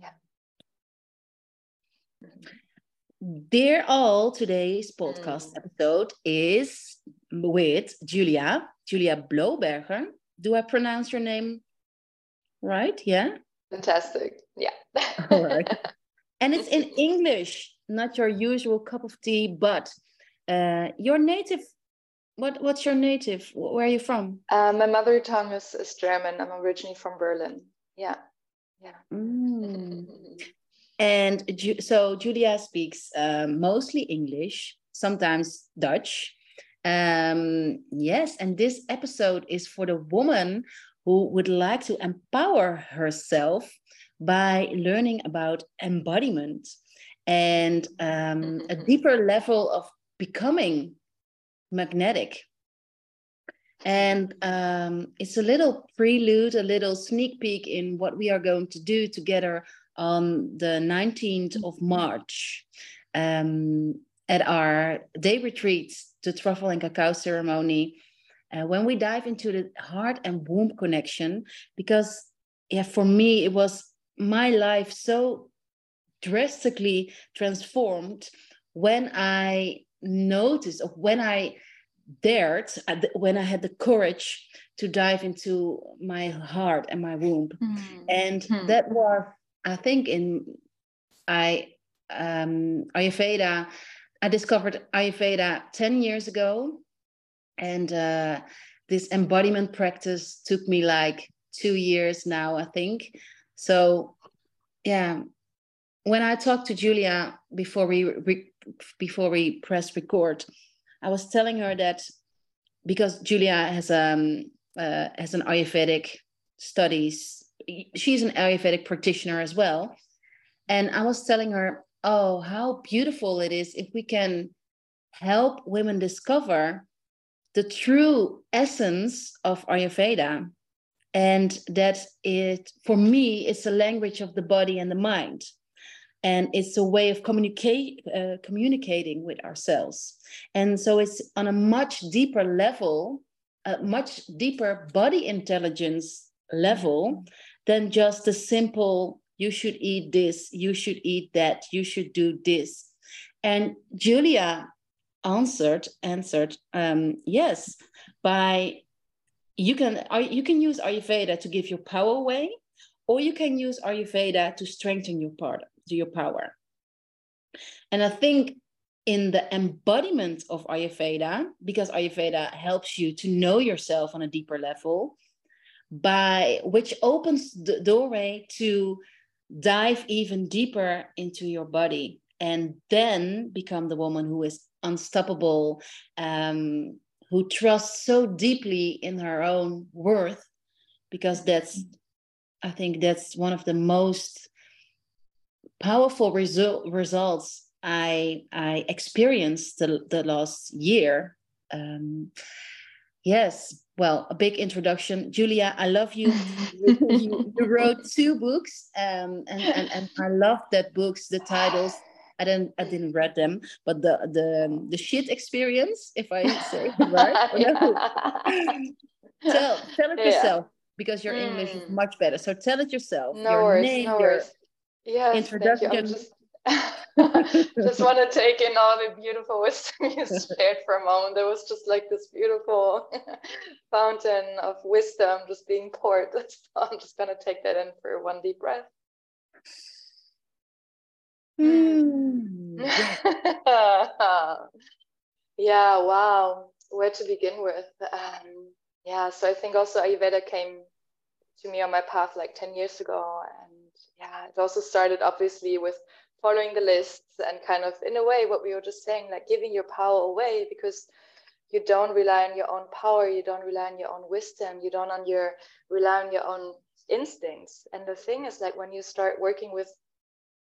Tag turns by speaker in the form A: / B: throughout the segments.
A: Yeah.
B: Dear all, today's podcast mm. episode is with Julia, Julia Blohberger. Do I pronounce your name right? Yeah.
A: Fantastic. Yeah.
B: all right. And it's in English, not your usual cup of tea, but uh, your native. What What's your native? Where are you from?
A: Uh, my mother tongue is, is German. I'm originally from Berlin. Yeah. Yeah.
B: Mm. And so Julia speaks um, mostly English, sometimes Dutch. Um, yes, and this episode is for the woman who would like to empower herself by learning about embodiment and um, a deeper level of becoming magnetic. And um, it's a little prelude, a little sneak peek in what we are going to do together on the 19th of. March um, at our day retreat, the truffle and cacao ceremony, uh, when we dive into the heart and womb connection, because yeah, for me it was my life so drastically transformed when I noticed, or when I dared, when I had the courage to dive into my heart and my womb, mm-hmm. and mm-hmm. that was I think in I um, Ayurveda, I discovered Ayurveda 10 years ago. And uh, this embodiment practice took me like two years now, I think. So, yeah, when I talked to Julia before we re- before we press record, I was telling her that because Julia has um uh, has an Ayurvedic studies she's an Ayurvedic practitioner as well. And I was telling her, oh, how beautiful it is if we can help women discover the true essence of Ayurveda. And that it, for me, it's a language of the body and the mind. And it's a way of communicate, uh, communicating with ourselves. And so it's on a much deeper level, a much deeper body intelligence level than just a simple you should eat this you should eat that you should do this and julia answered answered um, yes by you can you can use ayurveda to give your power away or you can use ayurveda to strengthen your part your power. And i think in the embodiment of ayurveda because ayurveda helps you to know yourself on a deeper level by which opens the doorway to dive even deeper into your body and then become the woman who is unstoppable um, who trusts so deeply in her own worth because that's i think that's one of the most powerful result, results i i experienced the, the last year um, yes well, a big introduction. Julia, I love you. you, you, wrote two books, um, and, and, and I love that books, the titles. I didn't I didn't read them, but the the the shit experience, if I say it right. tell tell it yeah. yourself because your mm. English is mm. much better. So tell it yourself.
A: No your worries, name, no worries. Yes, introduction. just want to take in all the beautiful wisdom you shared for a moment. There was just like this beautiful fountain of wisdom just being poured. So I'm just going to take that in for one deep breath.
B: Mm.
A: yeah, wow. Where to begin with? Um, yeah, so I think also Ayurveda came to me on my path like 10 years ago. And yeah, it also started obviously with following the lists and kind of in a way what we were just saying like giving your power away because you don't rely on your own power you don't rely on your own wisdom you don't on your rely on your own instincts. And the thing is like when you start working with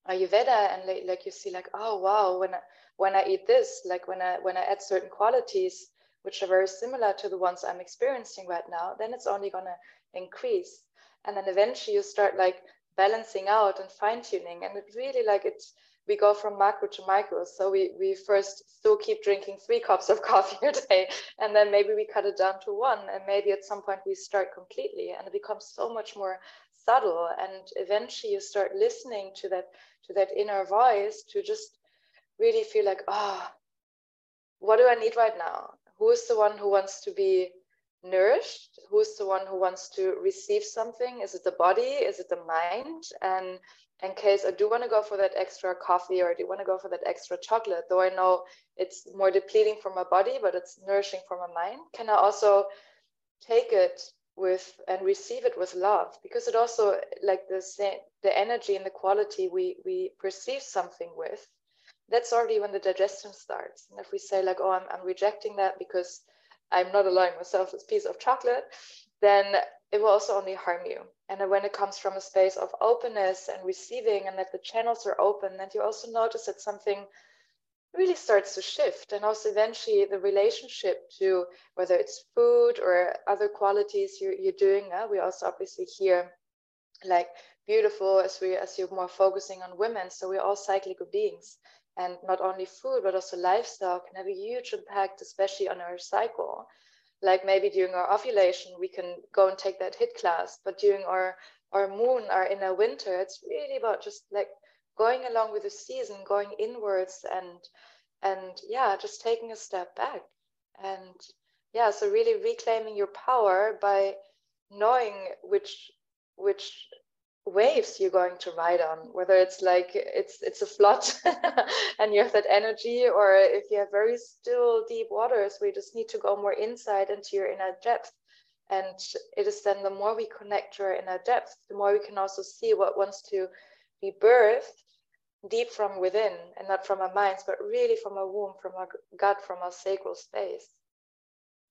A: ayurveda and like, like you see like oh wow when I, when i eat this like when i when i add certain qualities which are very similar to the ones i'm experiencing right now then it's only going to increase. And then eventually you start like balancing out and fine tuning. And it really like it's we go from macro to micro. So we we first still keep drinking three cups of coffee a day, and then maybe we cut it down to one, and maybe at some point we start completely, and it becomes so much more subtle and eventually you start listening to that to that inner voice to just really feel like oh what do i need right now who is the one who wants to be nourished? Who is the one who wants to receive something? Is it the body? Is it the mind? And in case I do want to go for that extra coffee or I do want to go for that extra chocolate, though I know it's more depleting for my body, but it's nourishing for my mind, can I also take it with and receive it with love? Because it also like the same the energy and the quality we we perceive something with, that's already when the digestion starts. And if we say like, oh, I'm I'm rejecting that because I'm not allowing myself this piece of chocolate, then it will also only harm you. And when it comes from a space of openness and receiving, and that the channels are open, that you also notice that something really starts to shift. And also, eventually, the relationship to whether it's food or other qualities you're, you're doing. Uh, we also obviously hear like beautiful as we as you're more focusing on women. So we're all cyclical beings. And not only food, but also lifestyle can have a huge impact, especially on our cycle. Like maybe during our ovulation we can go and take that HIIT class but during our our moon our inner winter it's really about just like going along with the season going inwards and and yeah just taking a step back. And yeah so really reclaiming your power by knowing which which waves you're going to ride on whether it's like it's it's a flood and you have that energy or if you have very still deep waters we just need to go more inside into your inner depth. And it is then the more we connect to our inner depth the more we can also see what wants to be birthed deep from within and not from our minds but really from our womb from our gut from our sacral space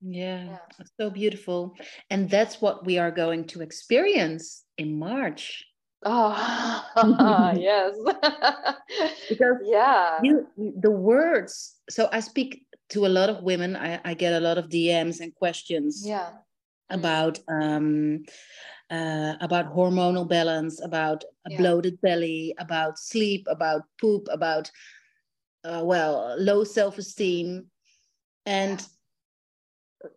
B: yeah, yeah. so beautiful. And that's what we are going to experience in March.
A: Oh, yes.
B: because yeah, you, the words. So I speak to a lot of women. I, I get a lot of DMs and questions.
A: Yeah.
B: About um, uh, about hormonal balance, about a yeah. bloated belly, about sleep, about poop, about uh, well, low self esteem, and yeah.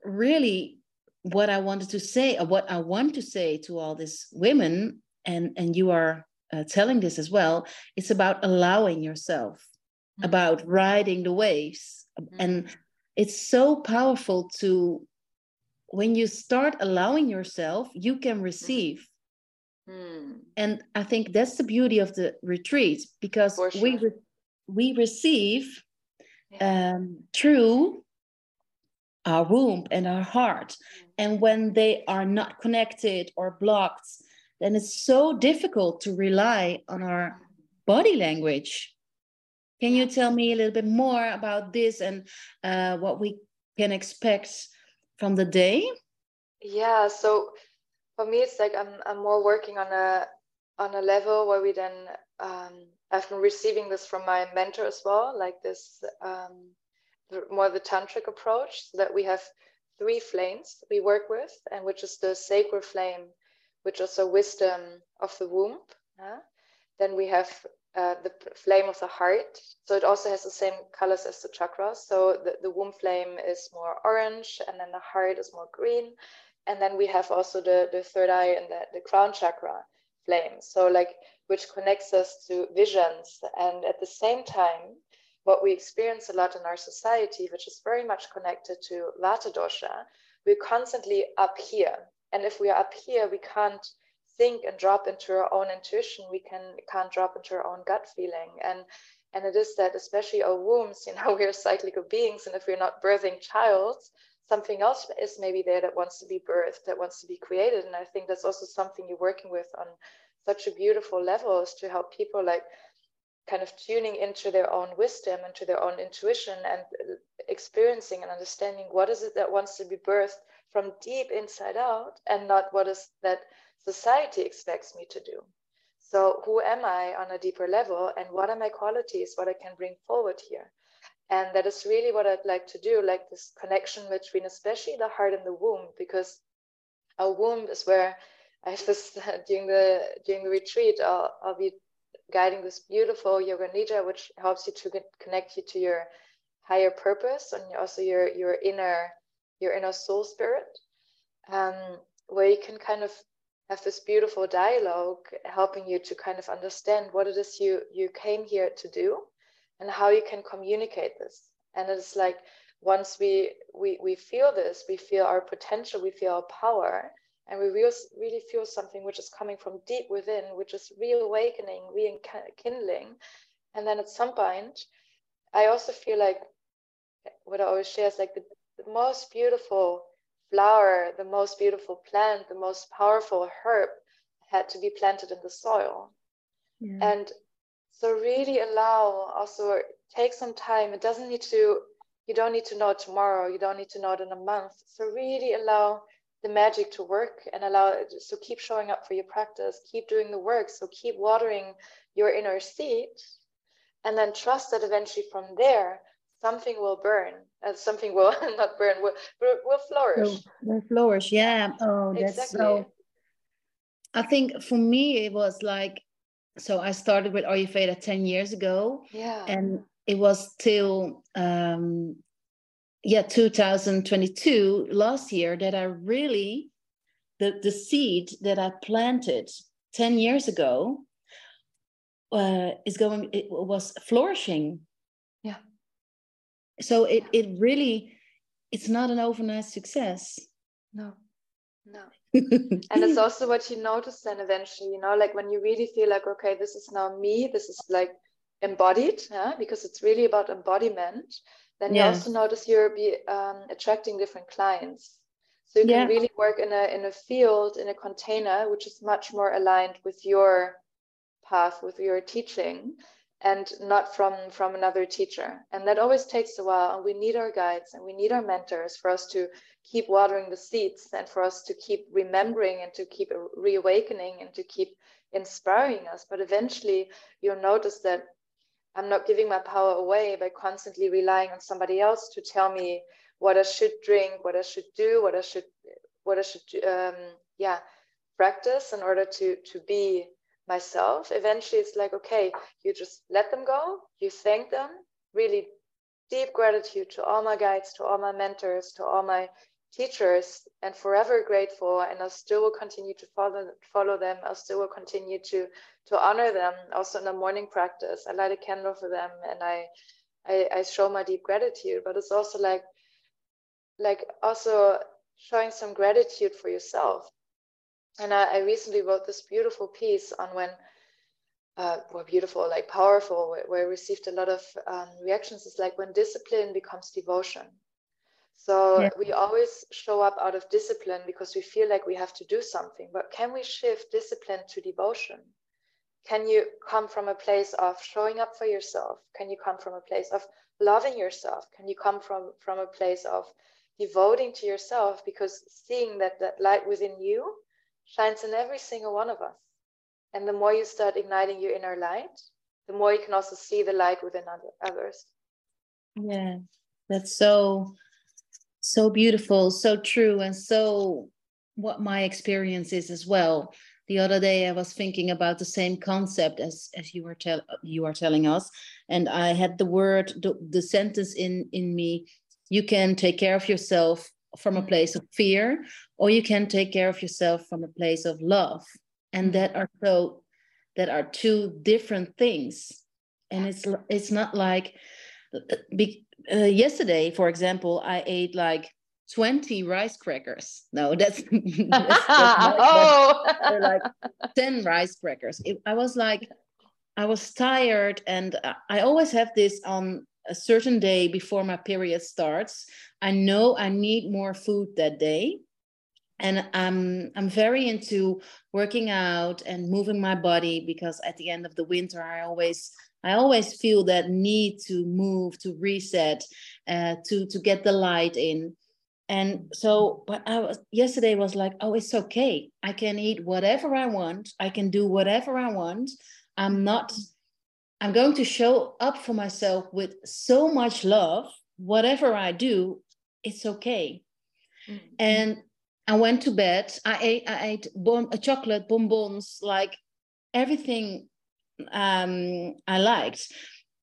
B: Really what I wanted to say, or what I want to say to all these women, and and you are uh, telling this as well, it's about allowing yourself, mm-hmm. about riding the waves, mm-hmm. and it's so powerful to when you start allowing yourself, you can mm-hmm. receive. Mm-hmm. And I think that's the beauty of the retreat because sure. we re- we receive yeah. um, through our womb and our heart. And when they are not connected or blocked, then it's so difficult to rely on our body language. Can you tell me a little bit more about this and uh, what we can expect from the day?
A: Yeah, so for me, it's like I'm, I'm more working on a on a level where we then um, I've been receiving this from my mentor as well, like this um, more the tantric approach, so that we have three flames we work with, and which is the sacred flame, which is a wisdom of the womb. Uh, then we have uh, the flame of the heart. So it also has the same colors as the chakras. So the, the womb flame is more orange, and then the heart is more green. And then we have also the, the third eye and the, the crown chakra flame. So like which connects us to visions. And at the same time, what we experience a lot in our society, which is very much connected to Vata dosha, we're constantly up here. And if we are up here, we can't think and drop into our own intuition. We can can't drop into our own gut feeling. And and it is that especially our wombs, you know, we're cyclical beings, and if we're not birthing child, something else is maybe there that wants to be birthed, that wants to be created. And I think that's also something you're working with on such a beautiful level is to help people like kind of tuning into their own wisdom and to their own intuition and experiencing and understanding what is it that wants to be birthed from deep inside out and not what is that society expects me to do so who am i on a deeper level and what are my qualities what i can bring forward here and that is really what i'd like to do like this connection between especially the heart and the womb because our womb is where I have this uh, during the during the retreat. I'll, I'll be guiding this beautiful yoga nidra, which helps you to connect you to your higher purpose and also your your inner your inner soul spirit, um, where you can kind of have this beautiful dialogue helping you to kind of understand what it is you you came here to do and how you can communicate this. And it's like once we we we feel this we feel our potential we feel our power and we really, really feel something which is coming from deep within which is reawakening rekindling and then at some point i also feel like what i always share is like the, the most beautiful flower, the most beautiful plant, the most powerful herb had to be planted in the soil. Yeah. And so really allow also take some time. It doesn't need to, you don't need to know tomorrow, you don't need to know it in a month. So really allow the magic to work and allow it so keep showing up for your practice, keep doing the work. So keep watering your inner seed and then trust that eventually from there something will burn and something will not burn will, will flourish
B: will flourish yeah oh that's exactly. so i think for me it was like so i started with ayurveda 10 years ago
A: yeah
B: and it was till um yeah 2022 last year that i really the the seed that i planted 10 years ago uh, is going it was flourishing. Yeah. so it it really it's not an overnight success.
A: No. No. And it's also what you notice then eventually you know like when you really feel like okay this is now me this is like embodied yeah because it's really about embodiment then you also notice you're be um, attracting different clients. So you can yeah. really work in a in a field in a container which is much more aligned with your path with your teaching and not from from another teacher. And that always takes a while and we need our guides and we need our mentors for us to keep watering the seeds and for us to keep remembering and to keep reawakening and to keep inspiring us. But eventually you'll notice that i'm not giving my power away by constantly relying on somebody else to tell me what i should drink what i should do what i should what i should um, yeah practice in order to to be myself. Eventually it's like okay you just let them go. You thank them. Really deep gratitude to all my guides to all my mentors to all my teachers and forever grateful and i still will continue to follow follow them i still will continue to to honor them also in the morning practice i light a candle for them and i i, I show my deep gratitude but it's also like like also showing some gratitude for yourself and I, I, recently wrote this beautiful piece on when uh, well, beautiful, like powerful, where, I received a lot of um, reactions. Is like when discipline becomes devotion. So yeah. we always show up out of discipline because we feel like we have to do something. But can we shift discipline to devotion? Can you come from a place of showing up for yourself? Can you come from a place of loving yourself? Can you come from from a place of devoting to yourself because seeing that that light within you shines in every single one of us. And the more you start igniting your inner light, the more you can also see the light within others.
B: Yeah, that's so, so beautiful, so true, and so what my experience is as well. The other day, I was thinking about the same concept as as you were tell you are telling us, and I had the word, the, the sentence in in me. You can take care of yourself from a place of fear or you can take care of yourself from a place of love and mm. that are so that are two different things and it's it's not like uh, be, uh, yesterday for example i ate like 20 rice crackers. No that's, that's, that's oh. like 10 rice crackers. It, i was like i was tired and i always have this on a certain day before my period starts. I know i need more food that day and i'm i'm very into working out and moving my body because at the end of the winter i always i always feel that need to move to reset uh, to to get the light in. And so but i was yesterday was like oh it's okay. I can eat whatever i want. I can do whatever i want. I'm not i'm going to show up for myself with so much love. Whatever i do it's okay. Mm-hmm. and I went to bed. I ate I ate bon- a chocolate bonbons, like everything um, I liked.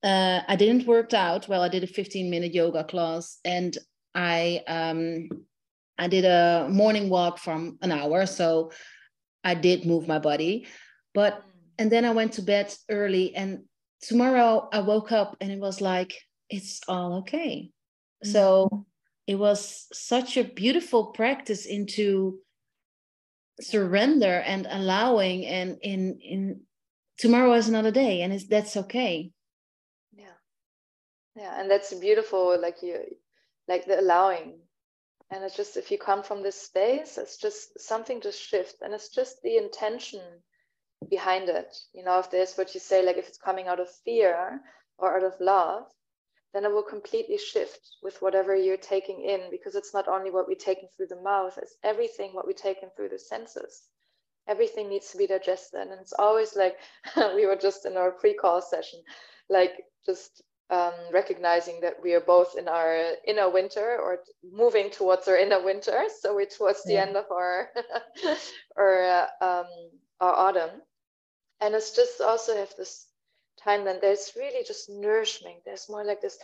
B: Uh, I didn't work out. Well, I did a 15 minute yoga class, and I um, I did a morning walk from an hour. So I did move my body, but mm. and then I went to bed early and tomorrow I woke up and it was like it's all okay. Mm. So it was such a beautiful practice into surrender and allowing and in in tomorrow is another day and it's that's okay.
A: Yeah. Yeah and that's beautiful like you like the allowing. And it's just if you come from this space it's just something to shift and it's just the intention behind it. You know if there's what you say like if it's coming out of fear or out of love then it will completely shift with whatever you're taking in because it's not only what we're taking through the mouth it's everything what we're taking through the senses everything needs to be digested and it's always like we were just in our pre-call session like just um, recognizing that we are both in our inner winter or moving towards our inner winter. So we're towards the yeah. end of our or uh, um, our autumn, and it's just also have this time. Then there's really just nourishment. There's more like this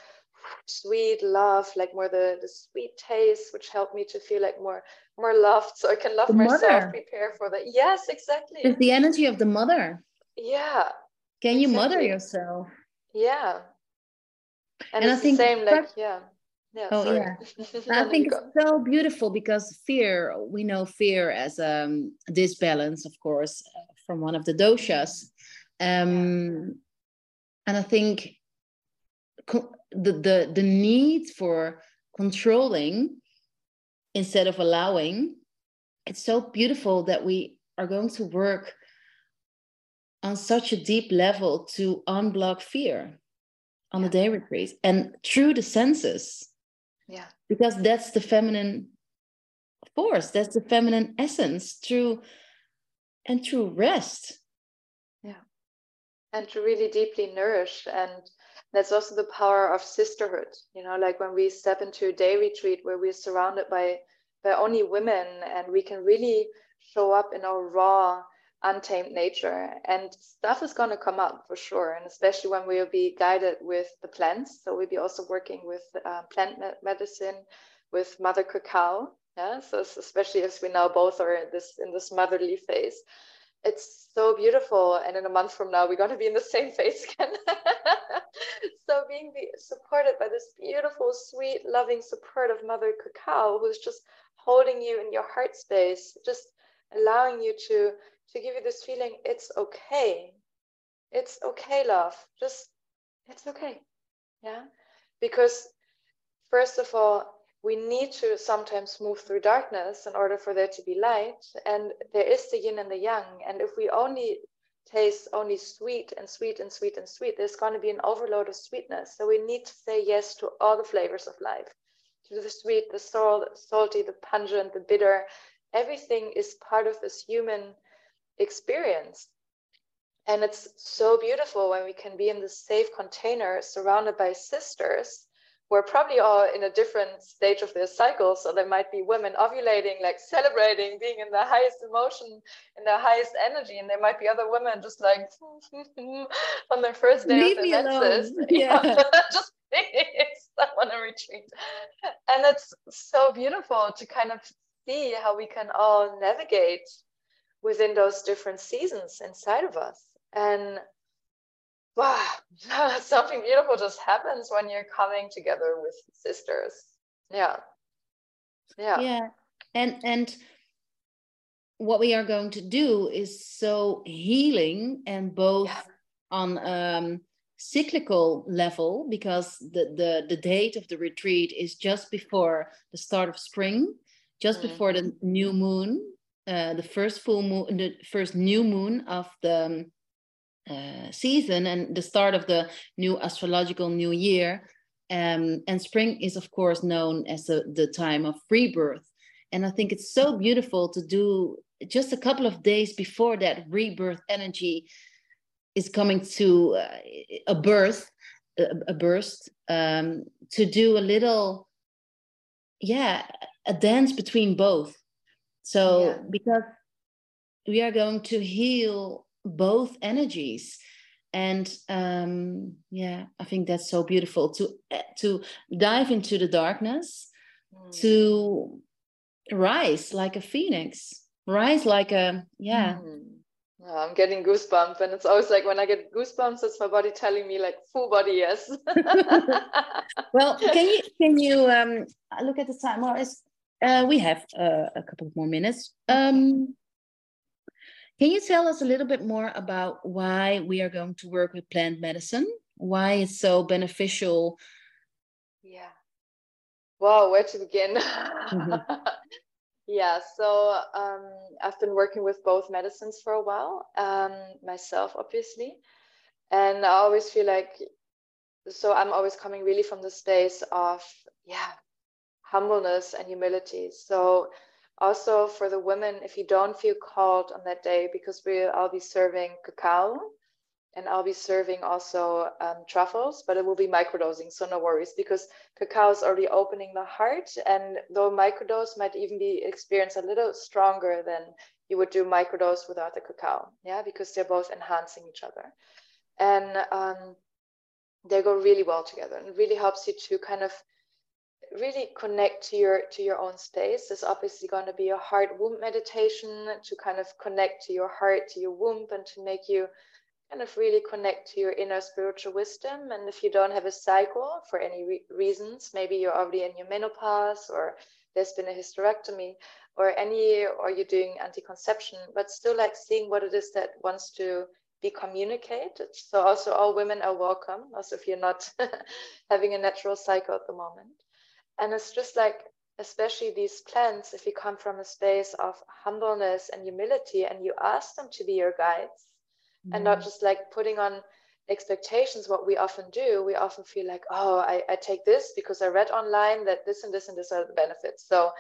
A: sweet love, like more the the sweet taste, which helped me to feel like more more loved, so I can love the myself. Mother. Prepare for that. Yes, exactly.
B: It's the energy of the mother.
A: Yeah.
B: Can you exactly. mother yourself?
A: Yeah and, and I think same like yeah
B: yeah, oh sorry. yeah i think it's so beautiful because fear we know fear as um, a disbalance of course from one of the doshas um, and i think co- the, the the need for controlling instead of allowing it's so beautiful that we are going to work on such a deep level to unblock fear on the day retreat and through the senses.
A: Yeah.
B: Because that's the feminine force, that's the feminine essence through and through rest.
A: Yeah. And to really deeply nourish. And that's also the power of sisterhood. You know, like when we step into a day retreat where we're surrounded by by only women and we can really show up in our raw untamed nature. And stuff is going to come up for sure and especially when we'll be guided with the plants. So we'll be also working with uh, plant medicine with mother cacao. Yeah so especially as we now both are this in this motherly phase it's so beautiful and in a month from now we're going to be in the same phase again so being be supported by this beautiful sweet loving supportive mother cacao who's just holding you in your heart space just allowing you to to give you this feeling it's okay. It's okay, love. Just, it's okay. Yeah. Because, first of all, we need to sometimes move through darkness in order for there to be light. And there is the yin and the yang. And if we only taste only sweet and sweet and sweet and sweet, there's going to be an overload of sweetness. So we need to say yes to all the flavors of life to the sweet, the salt, salty, the pungent, the bitter. Everything is part of this human experience. And it's so beautiful when we can be in this safe container surrounded by sisters who are probably all in a different stage of their cycle. So there might be women ovulating, like celebrating, being in the highest emotion, in the highest energy. And there might be other women just like on their first day Leave of their menses. Yeah. just someone a retreat. And it's so beautiful to kind of see how we can all navigate within those different seasons inside of us. And wow, something beautiful just happens when you're coming together with sisters. Yeah. Yeah.
B: Yeah. And and what we are going to do is so healing and both yeah. on um cyclical level because the, the the date of the retreat is just before the start of spring just mm-hmm. before the new moon uh, the first full moon, the first new moon of the um, uh, season and the start of the new astrological new year. Um, and spring is, of course, known as the, the time of rebirth. And I think it's so beautiful to do just a couple of days before that rebirth energy is coming to uh, a birth, a, a burst, um, to do a little, yeah, a dance between both so yeah. because we are going to heal both energies. And um yeah i think that's so beautiful to eh, to dive into the darkness mm. to rise like a phoenix rise like a yeah. Mm.
A: oh, i'm getting goosebumps. And it's always like when i get goosebumps it's my body telling me like full body yes.
B: Well can you can you um look at the time? Well it's uh, we have uh, a couple of more minutes. Um can you tell us a little bit more about why we are going to work with plant medicine why it's so beneficial
A: yeah wow where to begin mm-hmm. Yeah, so um, I've been working with both medicines for a while, um, myself, obviously. And I always feel like, so I'm always coming really from the space of, yeah, humbleness and humility. So also for the women, if you don't feel called on that day, because we I'll be serving cacao and I'll be serving also um, truffles, but it will be microdosing, so no worries because cacao is already opening the heart, and though microdose might even be experienced a little stronger than you would do microdose without the cacao, yeah, because they're both enhancing each other, and um, they go really well together, and really helps you to kind of really connect to your to your own space. There's obviously going to be a heart womb meditation to kind of connect to your heart, to your womb, and to make you kind of really connect to your inner spiritual wisdom. And if you don't have a cycle for any re- reasons, maybe you're already in your menopause or there's been a hysterectomy or any, or you're doing anti-conception, but still like seeing what it is that wants to be communicated. So also all women are welcome, also if you're not having a natural cycle at the moment. And it's just like, especially these plants, if you come from a space of humbleness and humility and you ask them to be your guides, mm-hmm. and not mm-hmm. just like putting on expectations what we often do we often feel like oh I, I take this because i read online that this and this and this are the benefits so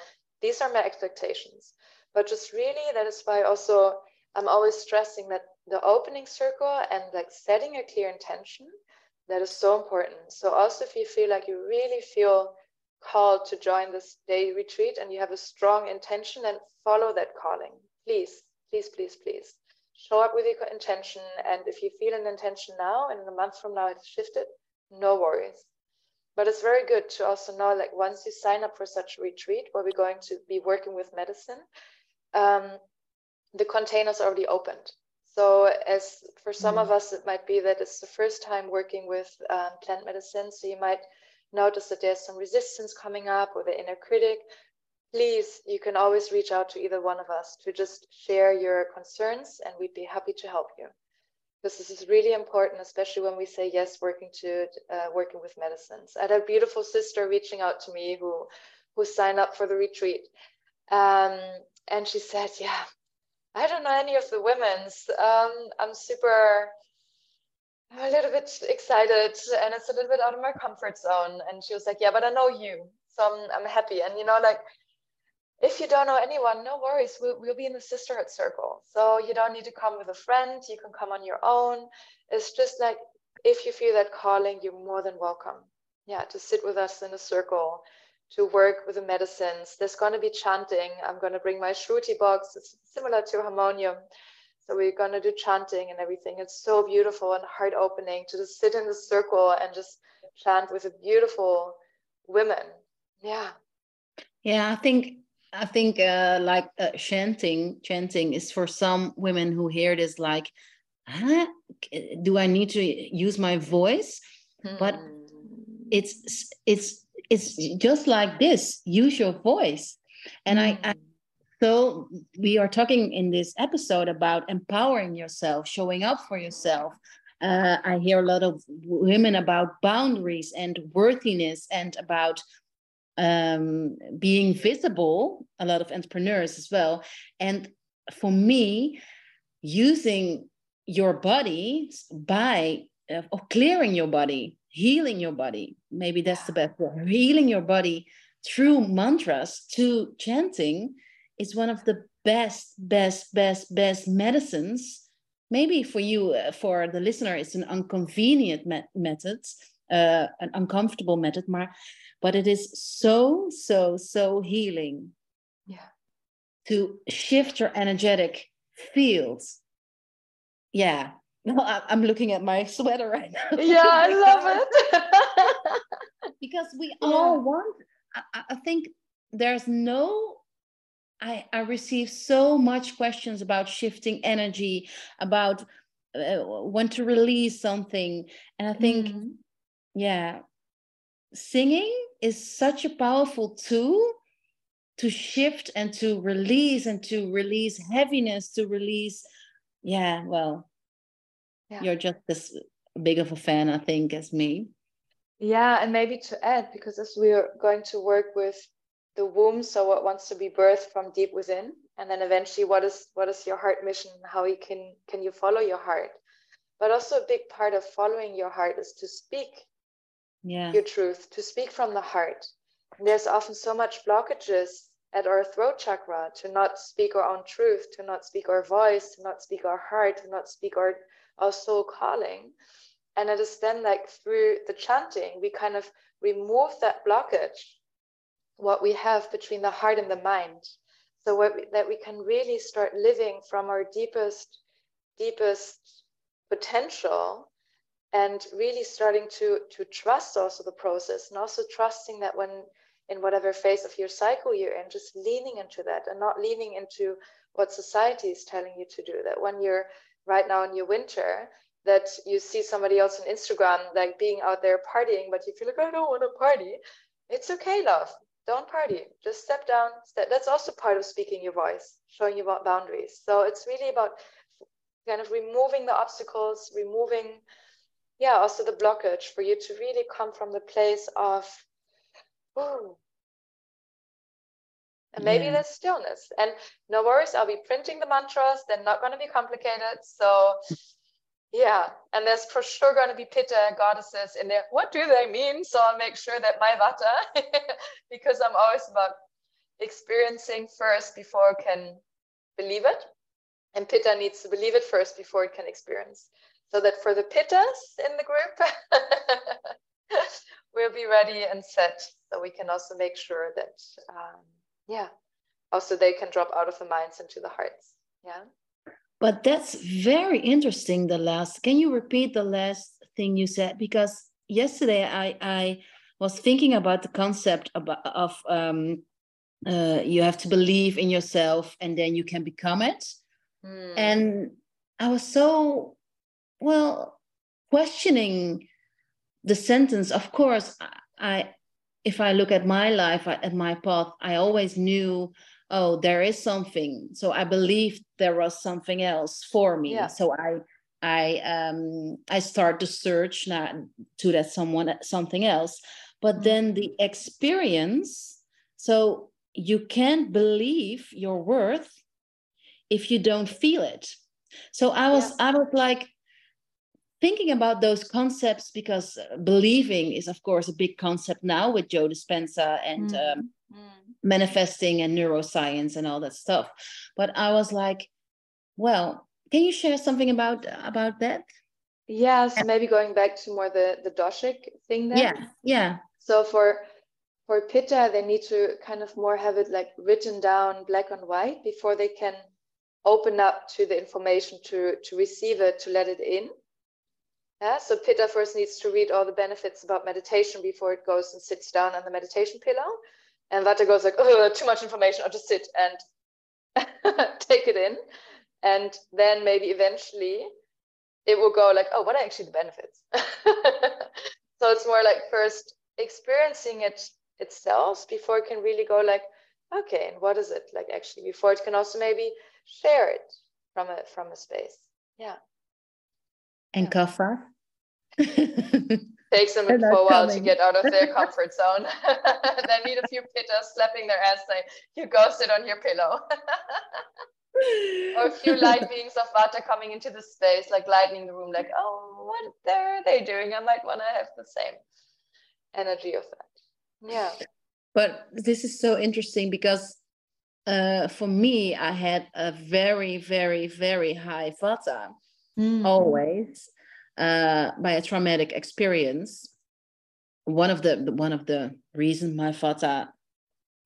A: these are my expectations but just really that is why also i'm always stressing that the opening circle and like setting a clear intention that is so important so also if you feel like you really feel called to join this day retreat and you have a strong intention and follow that calling please please please please show up with your intention. And if you feel an intention now and in a month from now it's shifted, no worries. But it's very good to also know like once you sign up for such a retreat where we're going to be working with medicine, um, the container's already opened. So as for some mm. of us, it might be that it's the first time working with um, plant medicine. So you might notice that there's some resistance coming up or the inner critic please, you can always reach out to either one of us to just share your concerns and we'd be happy to help you. Because this is really important, especially when we say yes, working to uh, working with medicines. I had a beautiful sister reaching out to me who who signed up for the retreat, um, and she said, "Yeah, I don't know any of the women's. Um, I'm super." I'm a little bit excited and it's a little bit out of my comfort zone. And she was like, Yeah, but I know you. So I'm, I'm happy. And, you know, like if you don't know anyone, no worries. We'll, we'll, be in the sisterhood circle. So you don't need to come with a friend. You can come on your own. It's just like if you feel that calling, you're more than welcome. Yeah, to sit with us in a circle, to work with the medicines. There's going to be chanting. I'm going to bring my Shruti box. It's similar to harmonium. So we're going to do chanting and everything. It's so beautiful and heart opening to just sit in the circle and just chant with a beautiful women. Yeah.
B: Yeah, I think I think uh, like uh, chanting, chanting is for some women who hear this like, huh? do I need to use my voice? Hmm. But it's it's it's just like this. Use your voice, and hmm. I, I so we are talking in this episode about empowering yourself, showing up for yourself. Uh, I hear a lot of women about boundaries and worthiness and about um, being visible, a lot of entrepreneurs as well. And for me, using your body by uh, clearing your body, healing your body, maybe that's the best word, healing your body through mantras to chanting is one of the best, best, best, best medicines. Maybe for you, uh, for the listener, it's an inconvenient me- method, uh, an uncomfortable method, maar but it is so so so healing
A: yeah.
B: to shift your energetic fields. Yeah. Well, i'm looking at my sweater right now.
A: Yeah i love it.
B: because we yeah. all want I, I think there's no I, I receive so much questions about shifting energy, about uh, when to release something. And I think, mm-hmm. yeah, singing is such a powerful tool to shift and to release and to release heaviness, to release, yeah, well, yeah. you're just as big of a fan, I think, as me.
A: Yeah, and maybe to add, because as we're going to work with the womb, so what wants to be birthed from deep within, and then eventually what is what is your heart mission? How you can can you follow your heart? But also a big part of following your heart is to speak yeah. your truth, to speak from the heart. And there's often so much blockages at our throat chakra to not speak our own truth, to not speak our voice, to not speak our heart, to not speak our, our soul calling. And it is then like through the chanting, we kind of remove that blockage, what we have between the heart and the mind. So we, that we can really start living from our deepest, deepest potential and really starting to to trust also the process and also trusting that when in whatever phase of your cycle you're in just leaning into that and not leaning into what society is telling you to do. That when you're right now in your winter that you see somebody else on instagram like being out there partying but you feel like i don't want to party. It's okay love don't party. Just step down. Step that's also part of speaking your voice showing you about boundaries. So it's really about kind of removing the obstacles removing yeah also the blockage for you to really come from the place of oh and maybe yeah. there's stillness. And no worries i'll be printing the mantras. They're not going to be complicated. So yeah and there's for sure going to be pitta goddesses in there what do they mean so i'll make sure that my vata because i'm always about experiencing first before I can believe it and pitta needs to believe it first before it can experience so that for the pittas in the group, we'll be ready and set. So we can also make sure that, um, yeah, also they can drop out of the minds into the hearts. Yeah.
B: But that's very interesting. The last, can you repeat the last thing you said? Because yesterday I, I was thinking about the concept about, of um, uh, you have to believe in yourself and then you can become it. Mm. And I was so well questioning the sentence of course i if i look at my life at my path i always knew oh there is something so i believed there was something else for me yeah. so i i um i start to search not to that someone something else but mm-hmm. then the experience so you can't believe your worth if you don't feel it so i was yeah. i was like thinking about those concepts because believing is of course a big concept now with joe dispenza and mm. Um, mm. Manifesting and neuroscience and all that stuff. But i was like well can you share something about about that?
A: Yeah maybe going back to more the the doshic thing there
B: yeah yeah.
A: So for for pitta they need to kind of more have it like written down black on white before they can open up to the information to to receive it to let it in. Yeah, so Pitta first needs to read all the benefits about meditation before it goes and sits down on the meditation pillow. And Vata goes like, oh, too much information. I'll just sit and take it in. And then maybe eventually it will go like, oh, what are actually the benefits? so it's more like first experiencing it itself before it can really go like, okay, and what is it like actually before it can also maybe share it from a from a space. Yeah.
B: And yeah. kapha?
A: Takes them for a while coming. to get out of their comfort zone. they need a few pittas slapping their ass saying, you go sit on your pillow. or a few light beings of Vata coming into the space, like lightening the room, like, oh, what are they doing? I might want to have the same energy of that. Yeah.
B: But this is so interesting because uh, for me, I had a very, very, very high Vata mm. always uh, by a traumatic experience. One of the one of the reasons my vata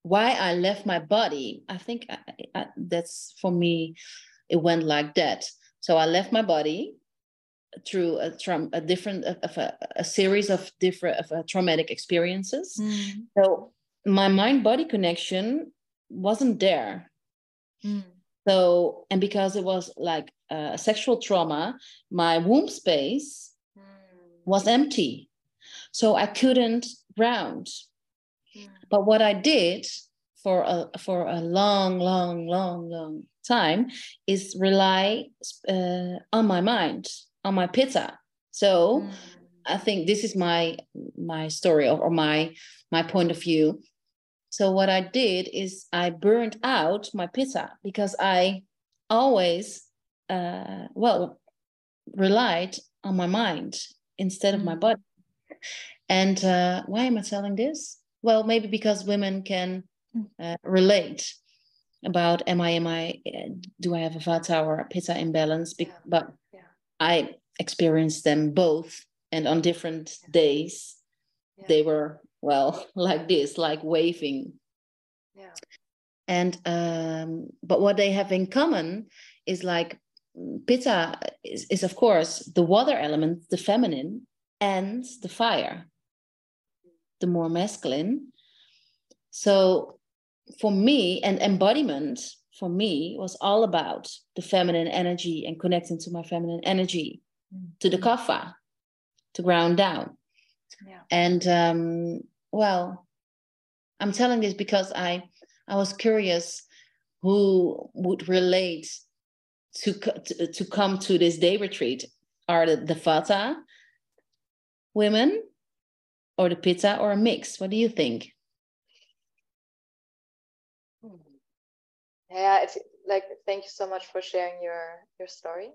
B: why I left my body, I think I, I, that's for me, it went like that. So I left my body through a, tra- a different of a, a, series of different of, uh, traumatic experiences. Mm. So my mind body connection wasn't there Mm. So, and because it was like a sexual trauma, my womb space mm. was empty. So I couldn't ground. Mm. But what I did for a for a long, long, long, long time is rely uh, on my mind, on my pitta. So mm. I think this is my my story or, or my my point of view. So what I did is I burned out my pitta because I always uh, well relied on my mind instead of my mm. body. And uh, why am I telling this? Well, maybe because women can mm. uh, relate about am I am I do I have a vata or a pitta imbalance? Be- yeah. But yeah. I experienced them both, and on different yeah. days, they were well like this, like waving. Yeah. And um, but what they have in common is like pitta is, is of course the water element, the feminine, and the fire, the more masculine. So for me, and embodiment for me was all about the feminine energy and connecting to my feminine energy, mm-hmm. to the kapha, to ground down. Yeah. And um, well, I'm telling this because I I was curious who would relate to to, to come to this day retreat. Are the, the Vata women or the Pitta or a mix? What do you think?
A: yeah it's like thank you so much for sharing your your story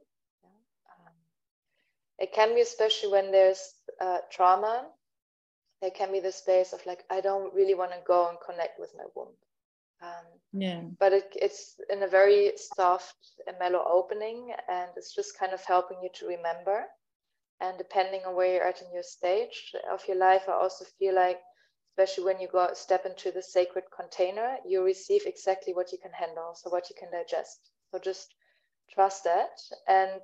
A: um, it can be especially when there's uh, trauma there can be the space of like i don't really want to go and connect with my womb um, yeah but it, it's in a very soft and mellow opening and it's just kind of helping you to remember and depending on where you're at in your stage of your life i also feel like especially when you go step into the sacred container, you receive exactly what you can handle, so what you can digest. So just trust that. And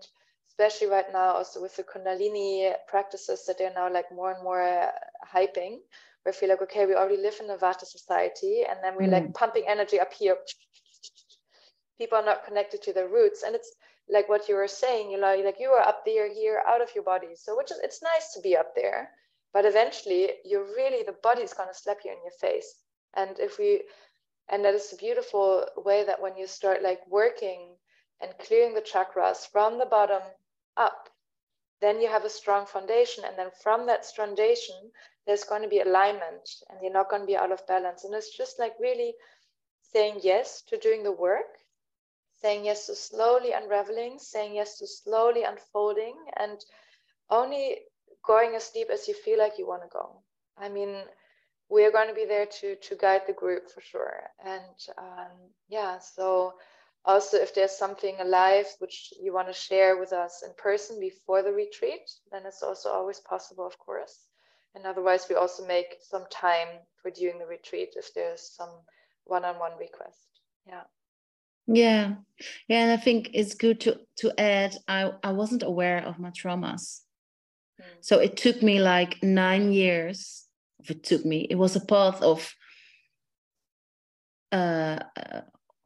A: especially right now, also with the Kundalini practices that they're now like more and more hyping, where I feel like, okay, we already live in a Vata society, and then we're mm. like pumping energy up here. People are not connected to their roots. And it's like what you were saying, you know, like you are up there, here, out of your body. So which is it's nice to be up there but eventually you're really the body's going to slap you in your face and if we and that is a beautiful way that when you start like working and clearing the chakras from the bottom up then you have a strong foundation and then from that foundation there's going to be alignment and you're not going to be out of balance and it's just like really saying yes to doing the work saying yes to slowly unraveling saying yes to slowly unfolding and only going as deep as you feel like you want to go. I mean, we are going to be there to to guide the group for sure. And um, yeah, so also if there's something alive which you want to share with us in person before the retreat, then it's also always possible, of course. And otherwise, we also make some time for during the retreat if there's some one-on-one request. Yeah.
B: Yeah, yeah, and I think it's good to to add. I I wasn't aware of my traumas so it took me like nine years. if It took me. It was a path of uh,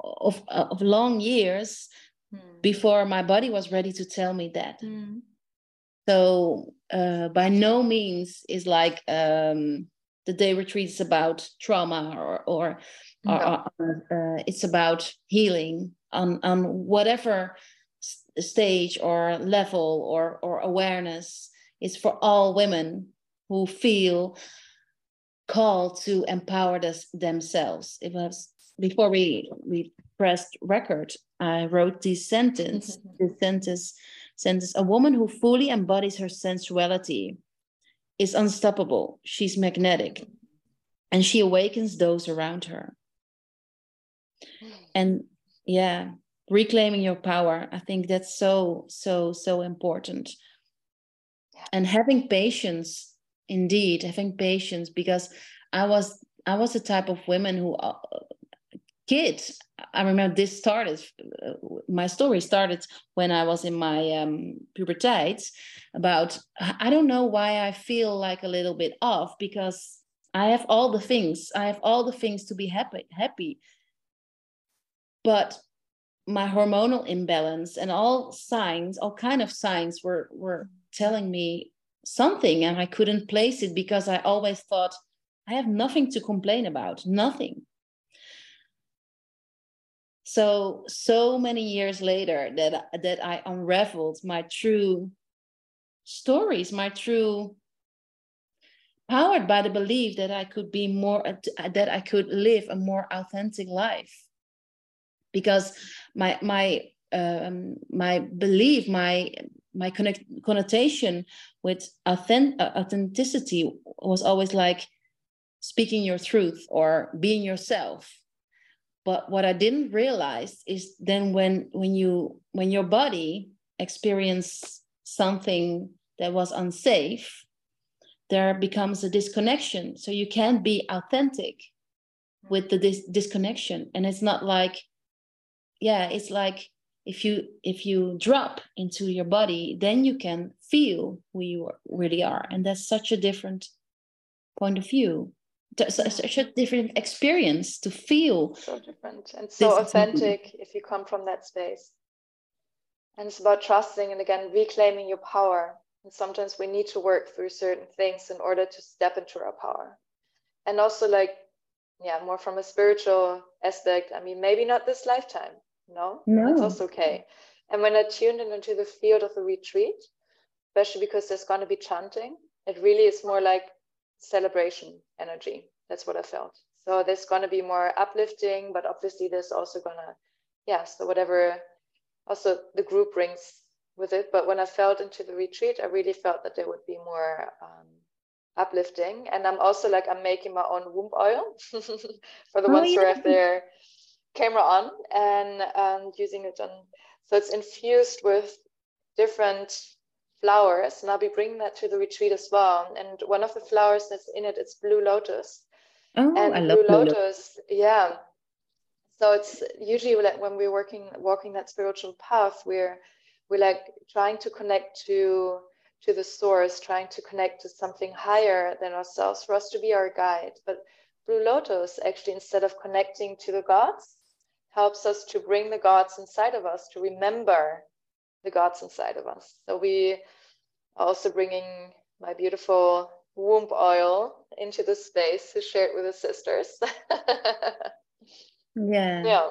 B: of of long years mm. before my body was ready to tell me that. Mm. So uh, by no means is like um, the day retreat is about trauma or or, no. or uh, it's about healing on on whatever stage or level or or awareness is for all women who feel called to empower this, themselves. It was before we we pressed record. I wrote this sentence. this sentence sentence: A woman who fully embodies her sensuality is unstoppable. She's magnetic, and she awakens those around her. And yeah, reclaiming your power. I think that's so so so important and having patience indeed having patience because i was i was the type of women who uh, kids i remember this started my story started when i was in my um, about i don't know why i feel like a little bit off because i have all the things i have all the things to be happy happy. But my hormonal imbalance and all signs all kind of signs were were telling me something and i couldn't place it because i always thought i have nothing to complain about nothing so so many years later that that i unraveled my true stories my true powered by the belief that i could be more that i could live a more authentic life. Because my my um, my belief my my connect, connotation with authentic, authenticity was always like speaking your truth or being yourself but what i didn't realize is then when when you when your body experienced something that was unsafe there becomes a disconnection. So you can't be authentic with the dis- disconnection. And it's not like yeah it's like if you if you drop into your body then you can feel who you really are. And that's such a different point of view such a different experience to feel
A: so different and so authentic if you come from that space and it's about trusting and again reclaiming your power and sometimes we need to work through certain things in order to step into our power and also like yeah more from a spiritual aspect i mean maybe not this lifetime no,
B: no.
A: that's also okay. And when I tuned in into the field of the retreat, especially because there's going to be chanting, it really is more like celebration energy. That's what I felt. So there's going to be more uplifting, but obviously there's also going to, yeah, so whatever also the group brings with it. But when I felt into the retreat, I really felt that there would be more um, uplifting. And I'm also like, I'm making my own womb oil for the oh, ones yeah. who have their camera on and and using it on so it's infused with different flowers and i'll be bringing that to the retreat as well. And one of the flowers that's in it is blue lotus.
B: Oh and I blue love lotus
A: yeah. So it's usually like when we're working walking that spiritual path we're we're like trying to connect to to the source trying to connect to something higher than ourselves for us to be our guide. But blue lotus actually instead of connecting to the gods helps us to bring the gods inside of us, to remember the gods inside of us. So we are also bringing my beautiful womb oil into the space to share it with the sisters.
B: yeah.
A: Yeah.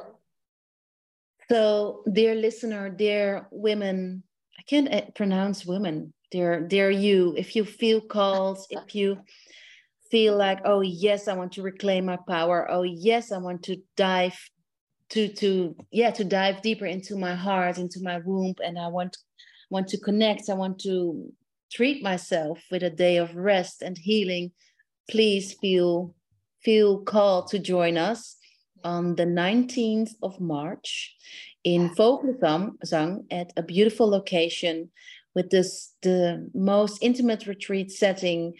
B: So, dear listener, dear women, I can't eh, pronounce women, dear, dear you, if you feel called, if you feel like, oh, yes, I want to reclaim my power. Oh, yes, I want to dive to to yeah to dive deeper into my heart into my womb and i want want to connect. I want to treat myself with a day of rest and healing. Please feel feel called to join us on the 19th of march in Vogelzang at a beautiful location with this the most intimate retreat setting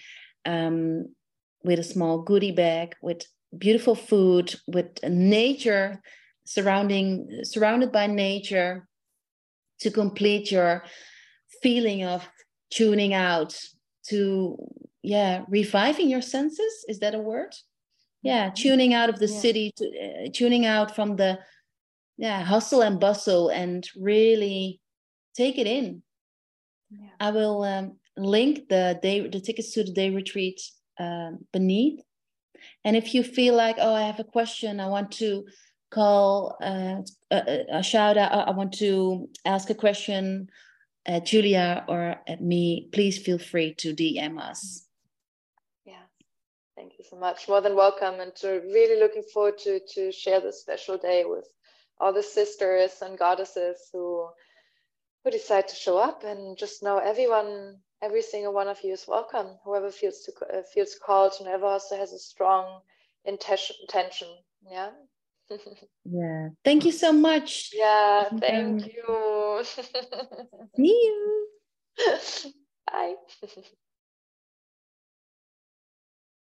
B: um, with a small goodie bag with beautiful food with nature surrounding surrounded by nature to complete your feeling of tuning out to yeah reviving your senses is that a word yeah mm-hmm. tuning out of the yeah. city to, uh, tuning out from the yeah hustle and bustle and really take it in yeah. i will um, link the day the tickets to the day retreat uh, beneath and if you feel like oh i have a question i want to call uh, a, a, shout out. I want to ask a question at Julia or at me, please feel free to DM us.
A: Yeah, thank you so much. More than welcome, and really looking forward to to share this special day with all the sisters and goddesses who who decide to show up, and just know everyone, every single one of you is welcome. Whoever feels to uh, feels called, and whoever also has a strong intention. Yeah,
B: yeah. Thank you so much.
A: Yeah, thank um, you.
B: see you.
A: Bye.